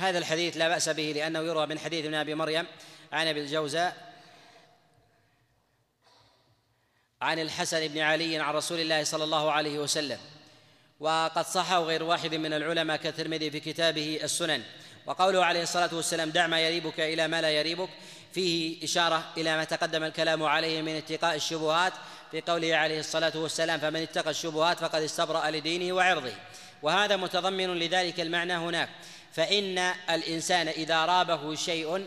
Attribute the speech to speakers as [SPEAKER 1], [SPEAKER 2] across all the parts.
[SPEAKER 1] هذا الحديث لا بأس به لأنه يروى من حديث ابن أبي مريم عن أبي الجوزاء عن الحسن بن علي عن رسول الله صلى الله عليه وسلم. وقد صحه غير واحد من العلماء كالترمذي في كتابه السنن. وقوله عليه الصلاة والسلام دع ما يريبك إلى ما لا يريبك فيه إشارة إلى ما تقدم الكلام عليه من اتقاء الشبهات في قوله عليه الصلاة والسلام فمن اتقى الشبهات فقد استبرأ لدينه وعرضه. وهذا متضمن لذلك المعنى هناك. فإن الإنسان إذا رابه شيء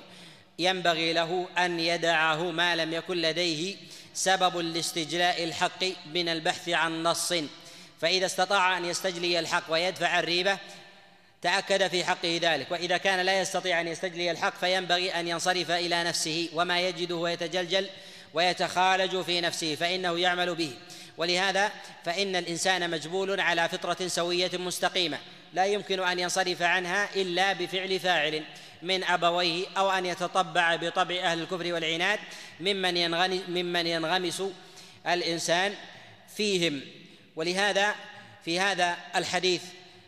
[SPEAKER 1] ينبغي له أن يدعه ما لم يكن لديه سبب لاستجلاء الحق من البحث عن نص. فإذا استطاع أن يستجلي الحق ويدفع الريبة تأكد في حقه ذلك. وإذا كان لا يستطيع أن يستجلي الحق فينبغي أن ينصرف إلى نفسه وما يجده ويتجلجل ويتخالج في نفسه فإنه يعمل به. ولهذا فإن الإنسان مجبول على فطرة سوية مستقيمة. لا يمكن أن ينصرف عنها إلا بفعل فاعل من أبويه أو أن يتطبع بطبع أهل الكفر والعناد ممن ممن ينغمس الإنسان فيهم. ولهذا في هذا الحديث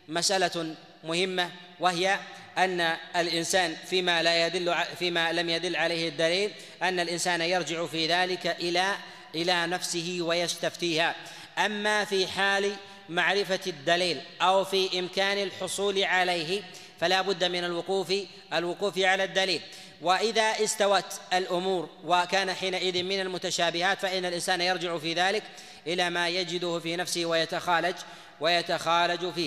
[SPEAKER 1] مسألة مهمة وهي أن الإنسان فيما لا يدل فيما لم يدل عليه الدليل أن الإنسان يرجع في ذلك إلى إلى نفسه ويستفتيها. أما في حال معرفة الدليل أو في إمكان الحصول عليه فلا بد من الوقوف الوقوف على الدليل. وإذا استوت الأمور وكان حينئذ من المتشابهات فإن الإنسان يرجع في ذلك إلى ما يجده في نفسه ويتخالج ويتخالج فيها.